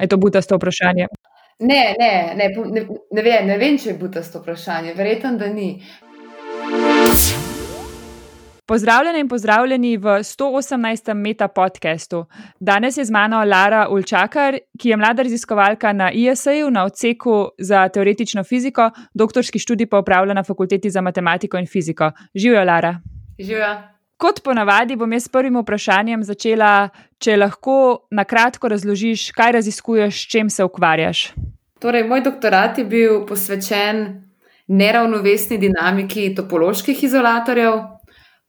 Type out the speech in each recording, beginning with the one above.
Je to butasto vprašanje? Ne, ne, ne, ne, ne, vem, ne vem, če je butasto vprašanje. Verjetno, da ni. Pozdravljeni in pozdravljeni v 118. meta podkastu. Danes je z mano Lara Ulčakar, ki je mlada raziskovalka na ISA-ju na odseku za teoretično fiziko, doktorski študij pa upravlja na fakulteti za matematiko in fiziko. Živijo, Lara. Živijo. Kot ponavadi, bom jaz s prvim vprašanjem začela, če lahko na kratko razložiš, kaj raziskuješ, s čim se ukvarjaš. Torej, moj doktorat je bil posvečen neravnovesni dinamiki topoloških izolatorjev,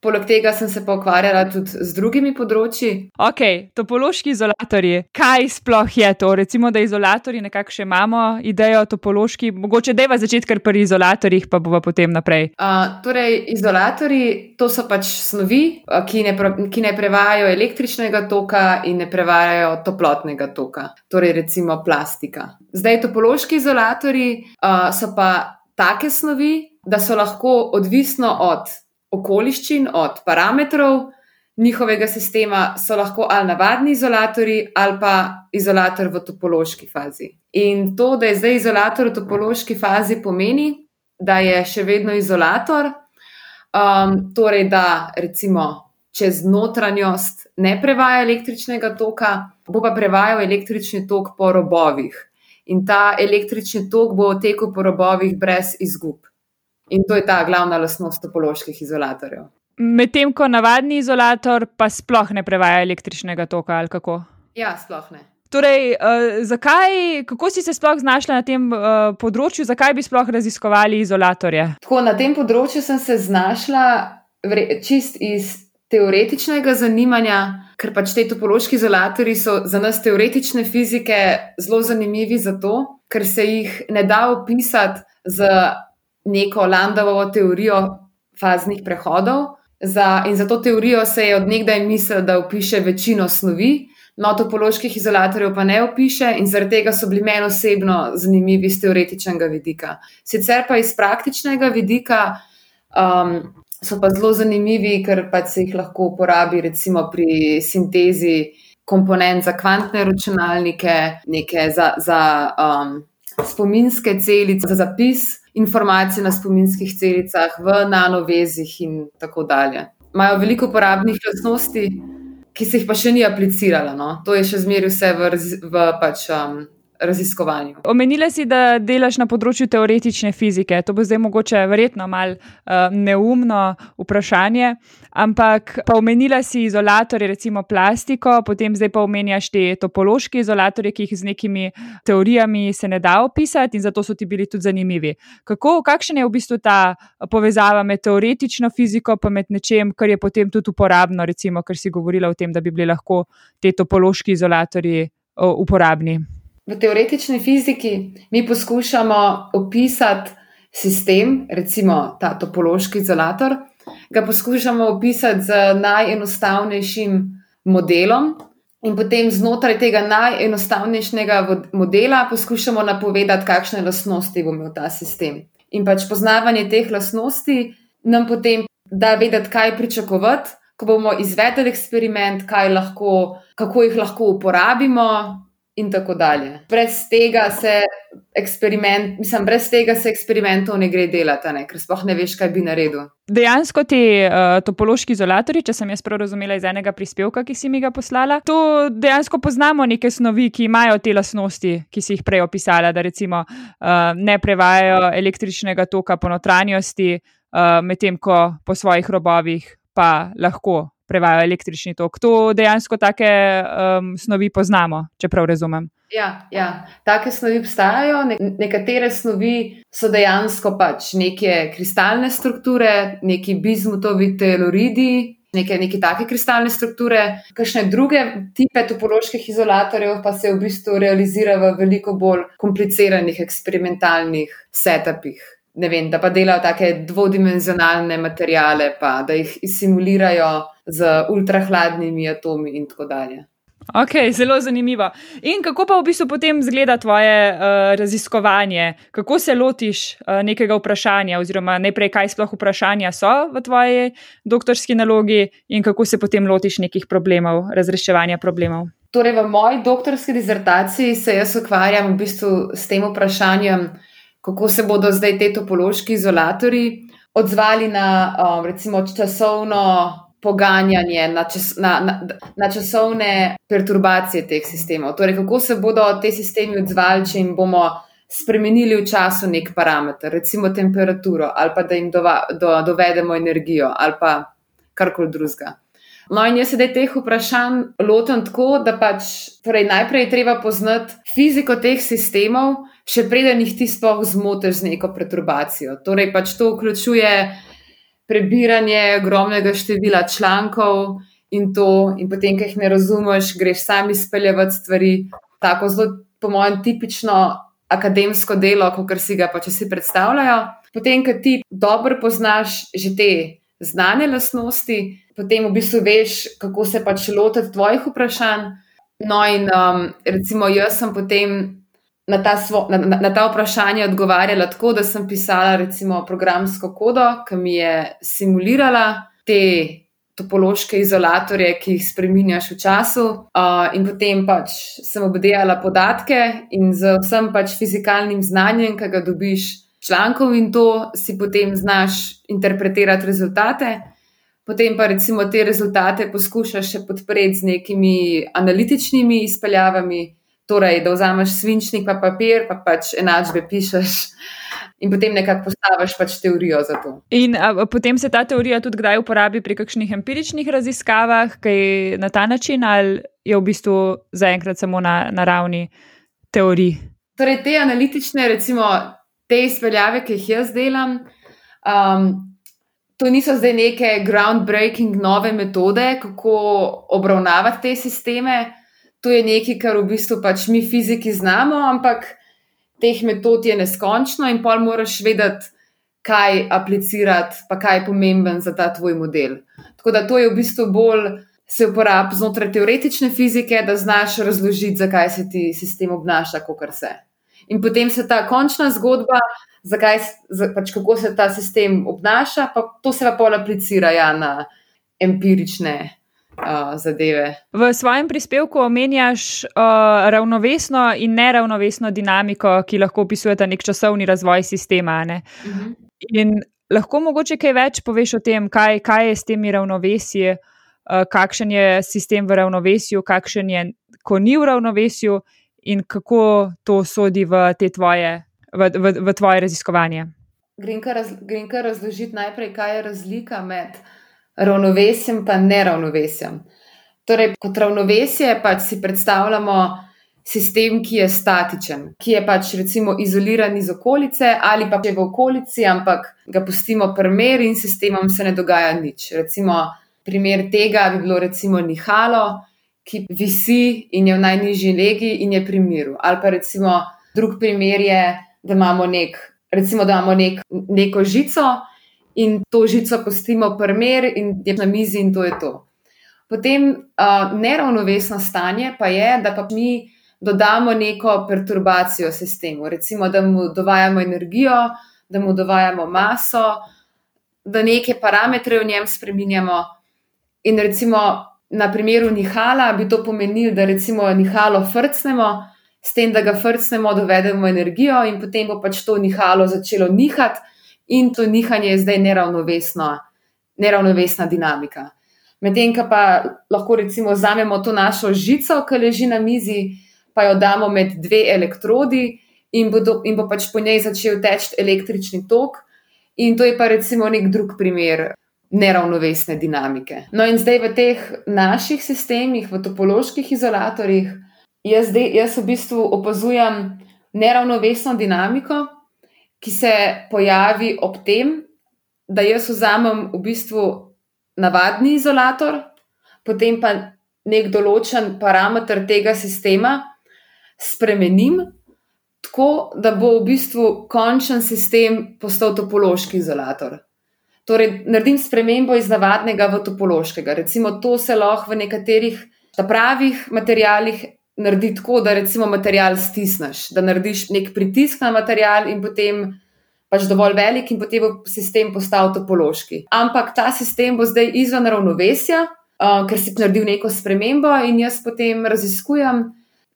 Poleg tega sem se pa ukvarjala tudi z drugimi področji. Ok, topološki izolatorji. Kaj sploh je to? Recimo, da izolatorji nekako še imamo idejo o topološki, mogoče deva začeti kar pri izolatorjih, pa bova potem naprej. Uh, torej, izolatorji to so pač snovi, ki ne, ki ne prevajajo električnega toka in ne prevajajo toplotnega toka, torej recimo plastika. Zdaj, topološki izolatorji uh, so pa take snovi, da so lahko odvisno od okoliščin, od parametrov njihovega sistema, so lahko ali navadni izolatori ali pa izolator v topološki fazi. In to, da je zdaj izolator v topološki fazi, pomeni, da je še vedno izolator, um, torej da recimo čez notranjost ne prevaja električnega toka, bo pa prevajal električni tok po robovih. In ta električni tok bo tekel po robovih brez izgub. In to je ta glavna lastnost topoloških izolatorjev. Medtem ko navadni izolator pa sploh ne prevaja električnega toka, ali kako? Ja, sploh ne. Torej, uh, zakaj, kako si se sploh znašla na tem uh, področju, zakaj bi sploh raziskovali izolatorje? Tako, na tem področju sem se znašla vre, čist iz teoretičnega zanimanja, ker pač te topološki izolatorji so za nas teoretične fizike zelo zanimivi, zato ker se jih ne da opisati z neko Landovo teorijo faznih prehodov. Za, in za to teorijo se je odnegdaj mislil, da opiše večino snovi, no, topoloških izolatorjev pa ne opiše, in zaradi tega so bili meni osebno zanimivi iz teoretičnega vidika. Sicer pa iz praktičnega vidika um, so pa zelo zanimivi, ker pa se jih lahko uporabi recimo pri sintezi komponent za kvantne računalnike, nekaj za, za um, spominske celice, za zapis informacije na spominskih celicah, v nanovezih in tako dalje. Imajo veliko uporabnih lastnosti, ki se jih pa še ni apliciralo. No? To je še zmeraj vse v, v pač, um, raziskovanju. Omenila si, da delaš na področju teoretične fizike. To bo zdaj mogoče verjetno mal uh, neumno vprašanje, ampak pa omenila si izolatorje, recimo plastiko, potem zdaj pa omenjaš te topološke izolatorje, ki jih z nekimi teorijami se ne da opisati in zato so ti bili tudi zanimivi. Kako, kakšna je v bistvu ta povezava med teoretično fiziko in med nečem, kar je potem tudi uporabno, recimo, ker si govorila o tem, da bi bili lahko te topološki izolatorji uporabni? V teoretični fiziki mi poskušamo opisati sistem, recimo ta topološki izolator, ga poskušamo opisati z najenostavnejšim modelom, in potem znotraj tega najenostavnejšega modela poskušamo napovedati, kakšne lastnosti bo imel ta sistem. In pač poznavanje teh lastnosti nam potem da vedeti, kaj pričakovati, ko bomo izvedli eksperiment, lahko, kako jih lahko uporabimo, in tako dalje. Brez tega se eksperiment, mislim, brez tega se eksperimentov ne gre delati, ne? ker sploh ne veš, kaj bi naredil. Dejansko ti uh, topološki izolatori, če sem jaz prav razumela iz enega prispevka, ki si mi ga poslala, tu dejansko poznamo neke snovi, ki imajo te lasnosti, ki si jih prej opisala, da recimo uh, ne prevajajo električnega toka po notranjosti, uh, medtem ko po svojih robovih pa lahko prevajajo električni tok. To dejansko take um, snovi poznamo, če prav razumem. Ja, ja. take snovi obstajajo. Nekatere snovi so dejansko pač neke kristalne strukture, neki bizmutovi teluridi. Neke, neke take kristalne strukture, kakšne druge tipe topoloških izolatorjev pa se v bistvu realizira v veliko bolj kompliciranih eksperimentalnih setupih ne vem, da pa delajo take dvodimenzionalne materijale, pa da jih simulirajo z ultrahladnimi atomi in tako dalje. Ok, zelo zanimivo. In kako pa v bistvu potem zgleda tvoje uh, raziskovanje? Kako se lotiš uh, nekega vprašanja, oziroma najprej, kaj sploh vprašanja so v tvoji doktorski nalogi, in kako se potem lotiš nekih problemov, razreševanja problemov? Torej, v moji doktorski dizertaciji se jaz ukvarjam v bistvu s tem vprašanjem, kako se bodo zdaj te topološki izolatori odzvali na um, recimo časovno poganjanje, na, čas, na, na, na časovne perturbacije teh sistemov. Torej, kako se bodo te sistemi odzvali, če jim bomo spremenili v času nek parameter, recimo temperaturo, ali pa da jim dova, do, dovedemo energijo, ali pa karkoli drugega. No, in jaz se teh vprašanj lotim tako, da pač torej najprej treba poznati fiziko teh sistemov, še preden jih ti sploh zmotiš z neko perturbacijo. Torej, pač to vključuje prebiranje ogromnega števila člankov in to, in potem, ki jih ne razumeš, greš sam izpeljati stvari. Tako zelo, po mojem, tipično akademsko delo, kot si ga pač vsi predstavljajo. Potem, ko ti dobro poznaš že te znane lastnosti, potem v bistvu veš, kako se pač lotiti tvojih vprašanj. No, in um, recimo, jaz sem potem na ta, svo, na, na, na ta vprašanja odgovarjala tako, da sem pisala recimo programsko kodo, ki mi je simulirala te topološke izolatorje, ki jih spremenjaš v času. Uh, in potem pač sem obdelala podatke in z vsem pač fizikalnim znanjem, ki ga dobiš člankov, in to si potem znaš interpretirati rezultate. Potem pa recimo te rezultate poskušaš še podpreti z nekimi analitičnimi izpeljavami, torej da vzameš svinčnik, pa papir, pa pač enačbe pišeš. In potem nekako postaviš pač teorijo za to. In a, potem se ta teorija tudi kdaj uporabi pri kakšnih empiričnih raziskavah, kaj na ta način, ali je v bistvu zaenkrat samo na, na ravni teorij? Torej, te analitične, recimo, te izpeljave, ki jih jaz delam, um, to niso zdaj neke groundbreaking nove metode, kako obravnavati te sisteme. To je nekaj, kar v bistvu pač mi fiziki znamo, ampak teh metod je neskončno in pol moraš vedeti, kaj aplicirati, pa kaj je pomemben za ta tvoj model. Tako da to je v bistvu bolj se uporablja znotraj teoretične fizike, da znaš razložiti, zakaj se ti sistem obnaša, kot se. In potem se ta končna zgodba, zakaj, pač kako se ta sistem obnaša, pa to se pa pol aplicira ja, na empirične zadeve. V svojem prispevku omenjaš uh, ravnovesno in neravnovesno dinamiko, ki lahko opisujeta nek časovni razvoj sistema. Uh mhm. -huh. In lahko mogoče kaj več poveš o tem, kaj, kaj je s temi ravnovesji, uh, kakšen je sistem v ravnovesju, kakšen je, ko ni v ravnovesju, in kako to sodi v tvoje, v, v, v tvoje raziskovanje. Grem kar razložiti najprej, kaj je razlika med ravnovesjem in neravnovesjem. Torej, kot ravnovesje pač si predstavljamo sistem, ki je statičen, ki je pač recimo izoliran iz okolice ali pa je v okolici, ampak ga pustimo primer in sistemom se ne dogaja nič. Recimo, primer tega bi bilo recimo nihalo, ki visi in je v najnižji legi in je pri miru. Ali pa recimo drug primer je, da imamo, nek, recimo, da imamo nek, neko žico in to žico pustimo primer in je na mizi in to je to. Potem uh, neravnovesno stanje pa je, da pa mi dodamo neko perturbacijo sistemu, recimo, da mu dovajamo energijo, da mu dovajamo maso, da neke parametre v njem spremenjamo. In recimo na primeru nihala bi to pomenilo, da recimo nihalo frcnemo, s tem, da ga frcnemo, dovedemo energijo in potem bo pač to nihalo začelo nihati in to nihanje je zdaj neravnovesno, neravnovesna dinamika. Medtem pa lahko recimo vzamemo to našo žico, ki leži na mizi, pa jo damo med dve elektrodi in bo, do, in bo pač po njej začel teči električni tok, in to je pa recimo nek drug primer. Neravnovesne dinamike. No, in zdaj v teh naših sistemih, v topoloških izolatorjih, jaz, zdaj, jaz v bistvu opazujem neravnovesno dinamiko, ki se pojavi ob tem, da jaz vzamem v bistvu navadni izolator, potem pa nek določen parameter tega sistema spremenim, tako da bo v bistvu končen sistem postal topološki izolator. Torej, naredim spremembo iz navadnega v topološkega. Recimo, to se lahko v nekaterih pravih materijalih naredi tako, da recimo material stisneš, da narediš nek pritisk na material in potem pač dovolj velik in potem bo sistem postal topološki. Ampak ta sistem bo zdaj izven ravnovesja, uh, ker si naredil neko spremembo in jaz potem raziskujem,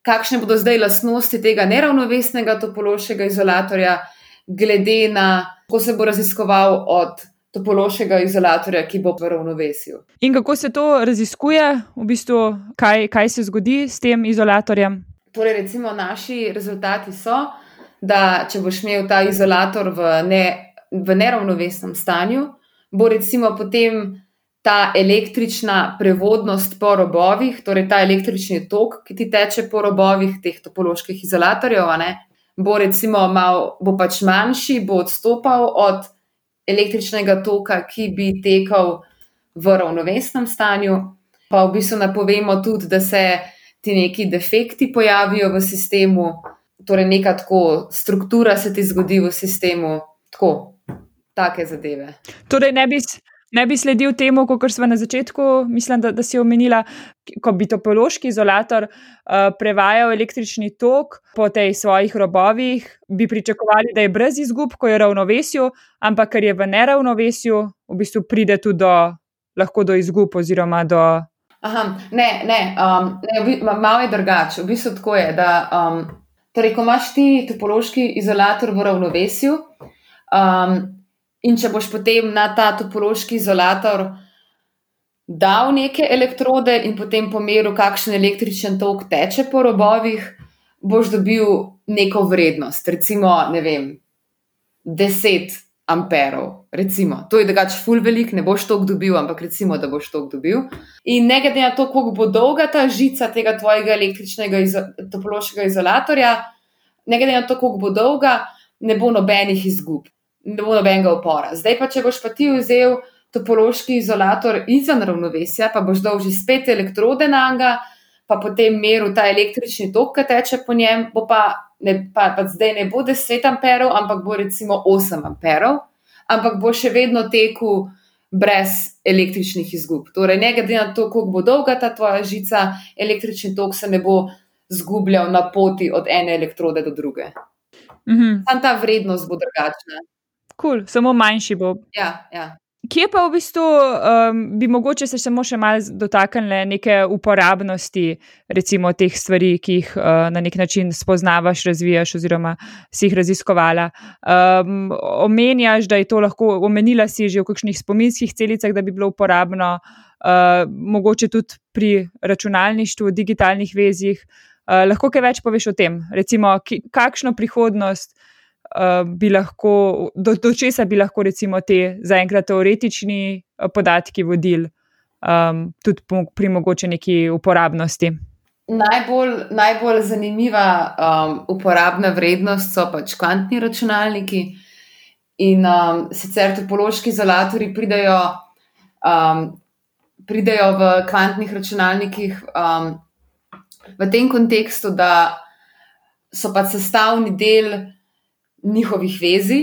kakšne bodo zdaj lastnosti tega neravnovesnega topološkega izolatorja, glede na to, kako se bo raziskoval od topološkega izolatorja, ki bo v ravnovesju. In kako se to raziskuje, v bistvu, kaj, kaj se zgodi s tem izolatorjem? Torej, recimo, naši rezultati so, da če boš imel ta izolator v, ne, v neravnovesnem stanju, bo recimo potem ta električna prevodnost po robovih, torej ta električni tok, ki ti teče po robovih teh topoloških izolatorjev, ne, bo recimo mal, bo pač manjši, bo odstopal od električnega toka, ki bi tekel v ravnovesnem stanju. Pa v bistvu napovemo tudi, da se ti neki defekti pojavijo v sistemu, torej neka tako struktura se ti zgodi v sistemu, tako, take zadeve. Torej, ne bi, ne bi sledil temu, kot smo na začetku, mislim, da, da si omenila, ko bi topološki izolator uh, prevajal električni tok po tej svojih robovih, bi pričakovali, da je brez izgub, ko je v ravnovesju, ampak ker je v neravnovesju, v bistvu pride tudi do, lahko do izgub oziroma do. Aha, ne, ne, um, ne malo je drugače. V bistvu tako je, da um, torej, ko imaš ti topološki izolator v ravnovesju, um, in če boš potem na ta topološki izolator dal neke elektrode in potem pomeril, kakšen električen tok teče po robovih, boš dobil neko vrednost, recimo, ne vem, 10 amperov. Recimo. To je drugače full velik, ne boš to dobil, ampak recimo, da boš to dobil. In ne glede na to, koliko bo dolga ta žica tega tvojega električnega izo topološkega izolatorja, ne glede na to, koliko bo dolga, ne bo nobenih izgub, ne bo nobenega upora. Zdaj pa, če boš pa ti vzel topološki izolator izven ravnovesja, pa boš dal že spet elektrode na njega, pa potem meril ta električni tok, ki teče po njem, bo pa ne, pa, pa zdaj ne bo 10 amperov, ampak bo recimo 8 amperov, ampak bo še vedno tekel brez električnih izgub. Torej, ne glede na to, koliko bo dolga ta tvoja žica, električni tok se ne bo zgubljal na poti od ene elektrode do druge. -hmm. Sam ta vrednost bo drugačna. Cool, samo manjši bo. Ja, ja. Kje pa v bistvu um, bi mogoče se samo še malo dotaknili neke uporabnosti, recimo teh stvari, ki jih uh, na nek način spoznavaš, razvijaš, oziroma si jih raziskovala. Um, omenjaš, da je to lahko, omenila si že v kakšnih spominskih celicah, da bi bilo uporabno, uh, mogoče tudi pri računalništvu, digitalnih vezih. Uh, lahko kaj več poveš o tem, recimo, ki, kakšno prihodnost. Eh, bi lahko, do, do česa bi lahko recimo te zaenkrat teoretični eh, podatki vodili, um, tudi pri mogoče neki uporabnosti. Najbolj, najbolj zanimiva um, uporabna vrednost so pač kvantni računalniki. In um, sicer topološki izolatori pridajo, um, pridajo v kvantnih računalnikih um, v tem kontekstu, da so pač sestavni del njihovih vezi.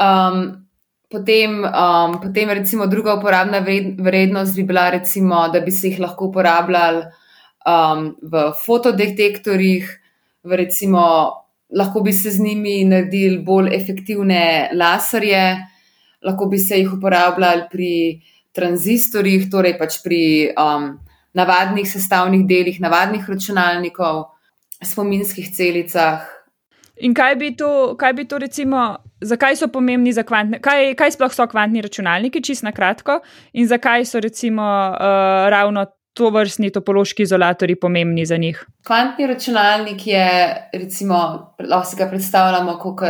Um, potem, um, potem, recimo, druga uporabna vrednost bi bila, recimo, da bi se jih lahko uporabljali um, v fotodetektorjih, v recimo, lahko bi se z njimi naredili bolj efektivne laserje, lahko bi se jih uporabljali pri tranzistorjih, torej pač pri um, navadnih sestavnih delih, navadnih računalnikov, spominskih celicah. In kaj bi to, kaj bi to recimo, zakaj so pomembni za kvantne, kaj, kaj sploh so kvantni računalniki, čist na kratko, in zakaj so recimo uh, ravno to vrstni topološki izolatori pomembni za njih? Kvantni računalnik je, recimo, lahko si ga predstavljamo kot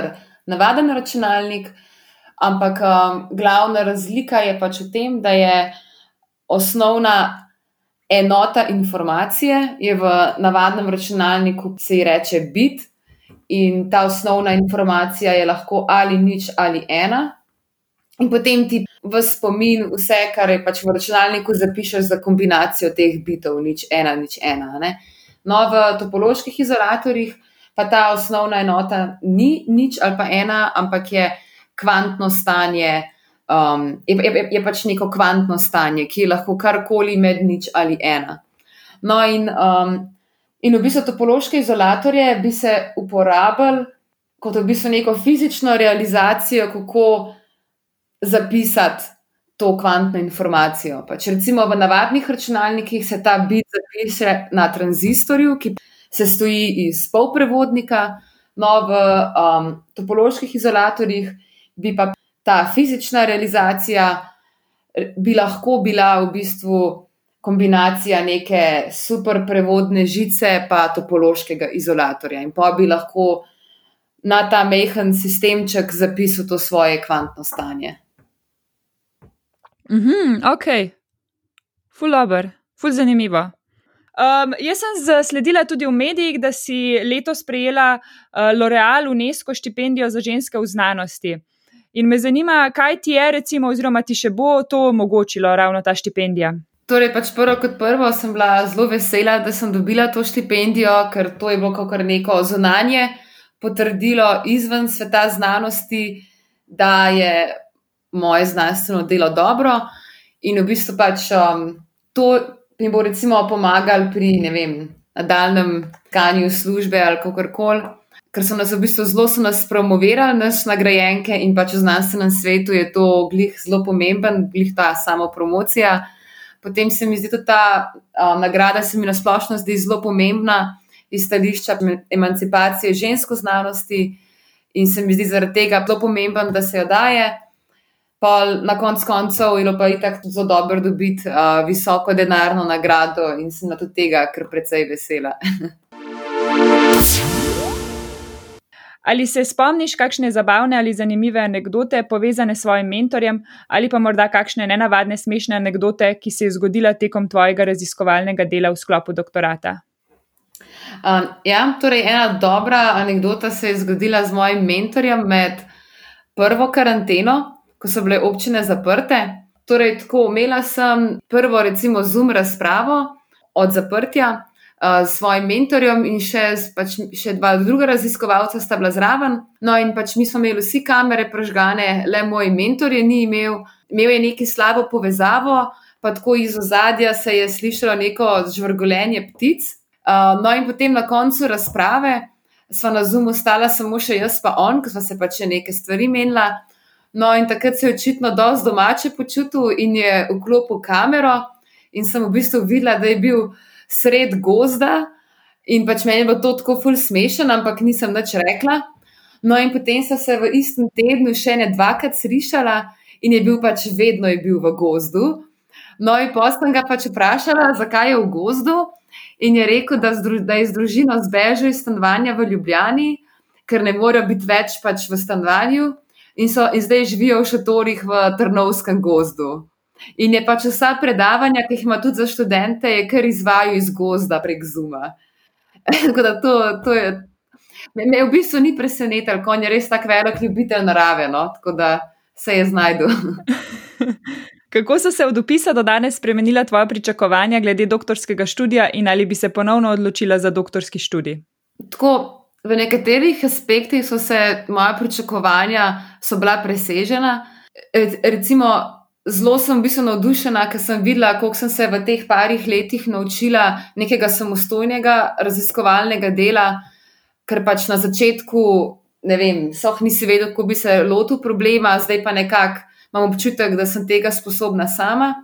navaden računalnik, ampak um, glavna razlika je pač v tem, da je osnovna enota informacije, je v navadnem računalniku se ji reče bit. In ta osnovna informacija je lahko ali nič ali ena. In potem ti v spomin vse, kar je pač v računalniku, zapišeš za kombinacijo teh bitov, nič ena, nič ena. Ne? No, v topoloških izolatorjih pa ta osnovna enota ni nič ali pa ena, ampak je kvantno stanje, um, je, je, je pač neko kvantno stanje, ki je lahko karkoli med nič ali ena. No, in um, In v bistvu topološke izolatorje bi se uporabljali kot v bistvu neko fizično realizacijo, kako zapisati to kvantno informacijo. Pač recimo v navadnih računalnikih se ta bit zapiše na tranzistorju, ki se stoji iz polprevodnika, no v um, topoloških izolatorjih bi pa ta fizična realizacija bi lahko bila v bistvu kombinacija neke super prevodne žice pa topološkega izolatorja in pa bi lahko na ta mehen sistemček zapisal to svoje kvantno stanje. Mhm, ok, ful dobr, ful zanimivo. Um, jaz sem zasledila tudi v medijih, da si letos prejela uh, L'Oreal UNESCO štipendijo za ženske v znanosti. In me zanima, kaj ti je, recimo, oziroma ti še bo to omogočilo, ravno ta štipendija. Torej, pač prvo kot prvo sem bila zelo vesela, da sem dobila to štipendijo, ker to je bilo kar neko zunanje potrdilo izven sveta znanosti, da je moje znanstveno delo dobro. In v bistvu pač um, to mi bo recimo pomagalo pri vem, nadaljem tkanju službe ali kako koli. Ker so nas v bistvu zelo nas promovirali, naš nagrajenke in pač v znanstvenem svetu je to glih zelo pomemben, glih ta samo promocija. Potem se mi zdi, da ta um, nagrada se mi nasplošno zdi zelo pomembna iz stališča emancipacije žensko znanosti in se mi zdi zaradi tega zelo pomemben, da se jo daje pa na koncu koncev je pa itak zelo dobro dobiti uh, visoko denarno nagrado in sem na to tega kar precej vesela. Ali se spomniš kakšne zabavne ali zanimive anekdote povezane s svojim mentorjem, ali pa morda kakšne nenavadne smešne anekdote, ki se je zgodila tekom tvojega raziskovalnega dela v sklopu doktorata? Um, ja, torej ena dobra anekdota se je zgodila z mojim mentorjem med prvo karanteno, ko so bile občine zaprte. Torej, tako imela sem prvo, recimo, zoom razpravo od zaprtja s svojim mentorjem in še, pač, še dva druga raziskovalca sta bila zraven. No, in pač mi smo imeli vsi kamere prežgane, le moj mentor je ni imel, imel je neki slabo povezavo, pa tako iz ozadja se je slišalo neko žvrgolenje ptic. Uh, no, in potem na koncu razprave smo na zoomu stala samo še jaz, pa on, ker smo se pač nekaj stvari menila. No, in takrat se je očitno dosti domače počutil in je vklopil kamero, in sem v bistvu videla, da je bil sred gozda. In pač meni je bilo to tako ful smešen, ampak nisem nič rekla. No, in potem sem se v istem tednu še ne dvakrat slišala in je bil pač vedno je bil v gozdu. No, in potem ga pač vprašala, zakaj je v gozdu. In je rekel, da, da je z družino zbežal iz stanovanja v Ljubljani, ker ne morejo biti več pač v stanovanju in, so, in zdaj živijo v šatorih v Trnovskem gozdu. In je pač vsa predavanja, ki jih ima tudi za študente, je kar izvajo iz gozda prek Zuma. Tako da to, to je. Me, me v bistvu ni presenetilo, ko je res tako velik ljubitelj narave, no? tako da se je znašel. Kako so se od opisa do danes spremenila tvoja pričakovanja glede doktorskega študija in ali bi se ponovno odločila za doktorski študij? Tako, v nekaterih aspektih so se moja pričakovanja bila presežena. Recimo, zelo sem bila navdušena, ker sem videla, koliko sem se v teh parih letih naučila nekega samostojnega raziskovalnega dela, ker pač na začetku, ne vem, soh nisi vedel, kako bi se lotil problema, zdaj pa nekako imam občutek, da sem tega sposobna sama.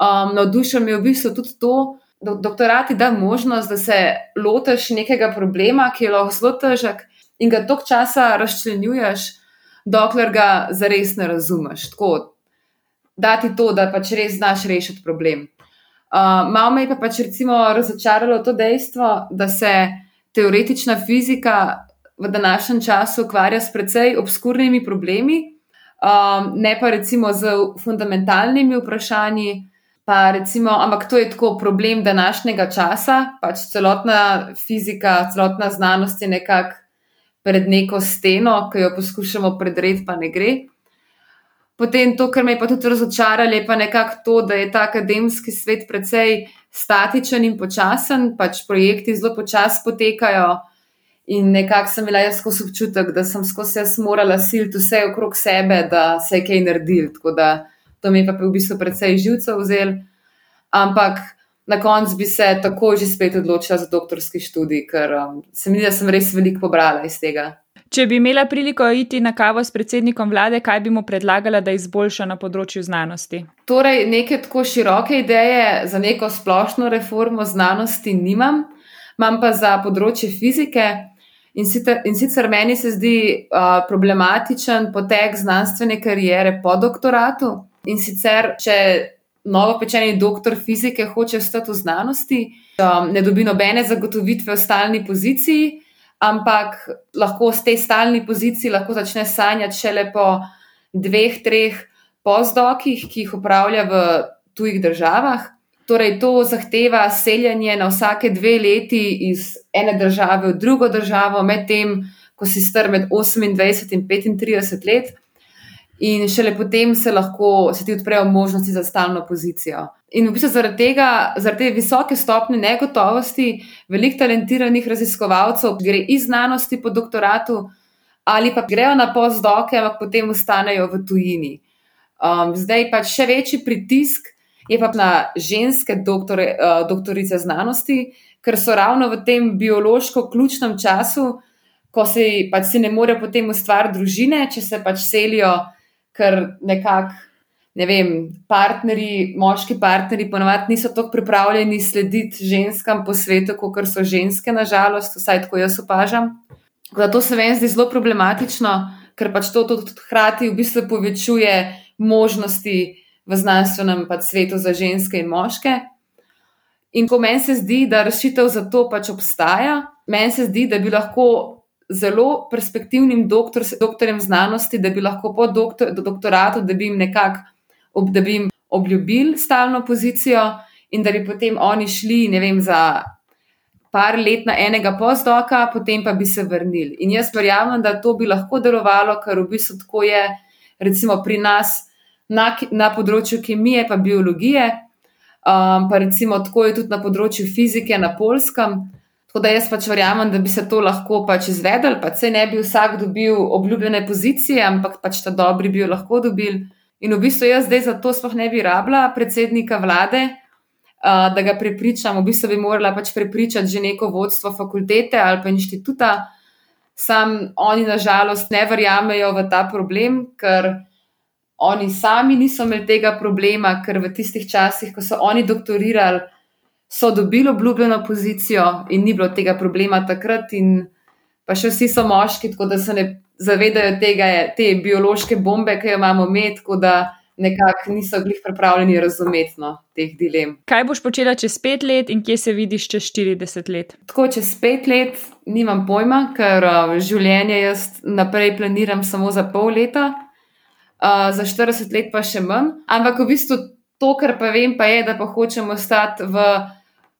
Um, navdušen mi je v bistvu tudi to, doktorati da možnost, da se lotiš nekega problema, ki je lahko zelo težek in ga toliko časa razčlenjuješ, dokler ga zares ne razumeš. Tako, dati to, da pač res znaš rešiti problem. Uh, malo me je pa pač recimo razočaralo to dejstvo, da se teoretična fizika v današnjem času ukvarja s precej obskurnimi problemi, um, ne pa recimo z fundamentalnimi vprašanji, Pa recimo, ampak to je tako problem današnjega časa, pač celotna fizika, celotna znanost je nekako pred neko steno, ki jo poskušamo predreti, pa ne gre. Potem to, kar me je pa tudi razočaralo, je pa nekako to, da je ta akademski svet precej statičen in počasen, pač projekti zelo počasi potekajo. In nekako sem imela jaz skozi občutek, da sem skozi vse morala siliti vse okrog sebe, da se je kaj naredil. Tako da to mi je pa v bistvu precej živcev vzel. Ampak na koncu bi se tako že spet odločila za doktorski študij, ker um, se mi zdi, da sem res veliko pobrala iz tega. Če bi imela priliko iti na kavo s predsednikom vlade, kaj bi mu predlagala, da izboljša na področju znanosti? Torej, neke tako široke ideje za neko splošno reformo znanosti nimam, imam pa za področje fizike. In sicer, in sicer meni se zdi uh, problematičen potek znanstvene karijere po doktoratu. In sicer, če novo pečeni doktor fizike hoče ostati v znanosti, um, ne dobi nobene zagotovitve o stalni poziciji ampak lahko z te stalni pozicije lahko začne sanjati šele po dveh, treh pozdokih, ki jih upravlja v tujih državah. Torej, to zahteva seljenje na vsake dve leti iz ene države v drugo državo, medtem ko si star med 28 in 35 let in šele potem se lahko se ti odprejo možnosti za stalno pozicijo. In v bistvu zaradi tega, zaradi te visoke stopnje negotovosti, veliko talentiranih raziskovalcev gre iz znanosti po doktoratu ali pa grejo na postdoke, ampak potem ostanejo v tujini. Um, zdaj pa še večji pritisk je pa na ženske doktore, uh, doktorice znanosti, ker so ravno v tem biološko ključnem času, ko se pač si ne morejo potem ustvariti družine, če se pač selijo ker nekako, ne vem, partnerji, moški partnerji, ponovadi niso tako pripravljeni slediti ženskam po svetu, kot so ženske, nažalost, vsaj tako jaz opažam. Zato se meni zdi zelo problematično, ker pač to tudi hkrati v bistvu povečuje možnosti v znanstvenem pač svetu za ženske in moške. In ko meni se zdi, da rešitev za to pač obstaja, meni se zdi, da bi lahko zelo perspektivnim doktor, doktorjem znanosti, da bi lahko po doktor, do doktoratu, da bi jim nekako ob, obljubili stalno pozicijo in da bi potem oni šli, ne vem, za par let na enega postdoka, potem pa bi se vrnili. In jaz verjamem, da to bi lahko delovalo, ker v bistvu tako je, recimo pri nas na, na področju kemije, pa biologije, um, pa recimo tako je tudi na področju fizike na polskem. Tako da jaz pač verjamem, da bi se to lahko pač izvedel, pa se ne bi vsak dobil obljubljene pozicije, ampak pač ta dobri bi jo lahko dobil. In v bistvu jaz zdaj za to sploh ne bi rabila predsednika vlade, uh, da ga prepričam. V bistvu bi morala pač prepričati že neko vodstvo fakultete ali pa inštituta. Sam oni, nažalost, ne verjamejo v ta problem, ker oni sami niso imeli tega problema, ker v tistih časih, ko so oni doktorirali so dobili obljubljeno pozicijo in ni bilo tega problema takrat, in pa še vsi so moški, tako da se ne zavedajo tega, te biološke bombe, ki jo imamo med, tako da nekako niso bili pripravljeni razumeti no, teh dilem. Kaj boš počela čez pet let in kje se vidiš čez 40 let? Tako čez pet let nimam pojma, ker uh, življenje jaz naprej planiram samo za pol leta. Uh, za 40 let pa še manj. Ampak v bistvu to, kar pa vem, pa je, da pa hočemo ostati v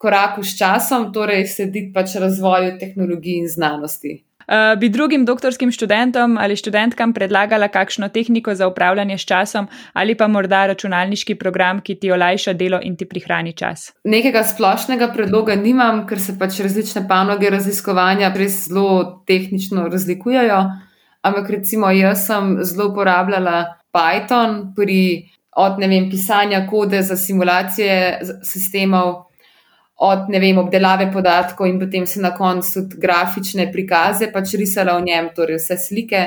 koraku s časom, torej slediti pač razvoju tehnologij in znanosti. Uh, bi drugim doktorskim študentom ali študentkam predlagala kakšno tehniko za upravljanje s časom ali pa morda računalniški program, ki ti olajša delo in ti prihrani čas? Nekega splošnega predloga nimam, ker se pač različne panoge raziskovanja res zelo tehnično razlikujejo. Ampak recimo jaz sem zelo uporabljala Python pri od vem, pisanja kode za simulacije sistemov od vem, obdelave podatkov in potem se na koncu tudi grafične prikaze pač risala v njem, torej vse slike.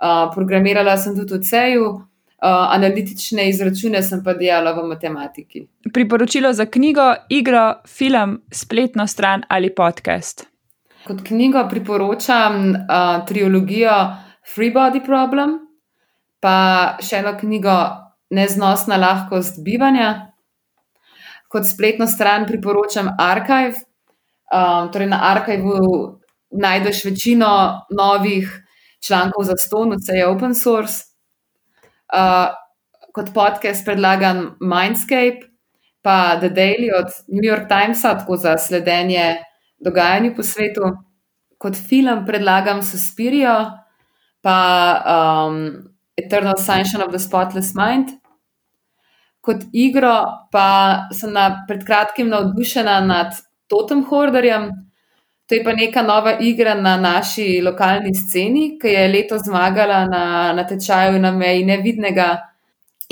Uh, programirala sem tudi v CEJ-u, uh, analitične izračune sem pa delala v matematiki. Priporočilo za knjigo, igro, film, spletno stran ali podcast. Kot knjigo priporočam uh, trilogijo Free Body Problem, pa še eno knjigo Neznosna lahkost bivanja kot spletno stran priporočam Archive. Um, torej na Archiveu najdeš večino novih člankov za ston, vse je open source. Uh, kot podcast predlagam Mindscape, pa The Daily od New York Timesa, tako za sledenje dogajanju po svetu. Kot film predlagam Suspirio, pa um, Eternal Sunshine of the Spotless Mind kot igro, pa sem na, pred kratkim navdušena nad Totem Horderjem. To je pa neka nova igra na naši lokalni sceni, ki je letos zmagala na, na tečaju na meji nevidnega.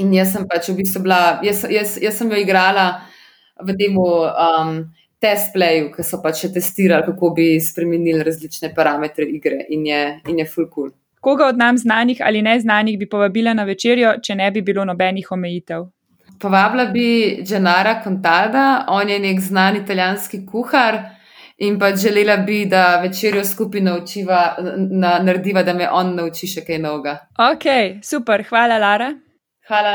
In jaz sem pač v bistvu bila, jaz, jaz, jaz sem jo igrala v tem um, testplayu, ki so pač testirali, kako bi spremenili različne parametre igre in je, in je full cool. Koga od nam znanih ali neznanih bi povabila na večerjo, če ne bi bilo nobenih omejitev? Povabila bi Džanara Contalda, on je nek znan italijanski kuhar in pa želela bi, da večerjo skupaj naučiva, na, narediva, da me on nauči še kaj novega. Ok, super, hvala, Lara. Hvala.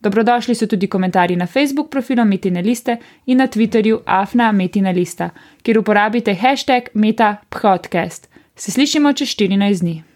Dobrodošli so tudi komentarji na Facebook profilu Metina Liste in na Twitterju Afna Metina Lista, kjer uporabite hashtag MetaPodcast. Se slišimo čez 14 dni.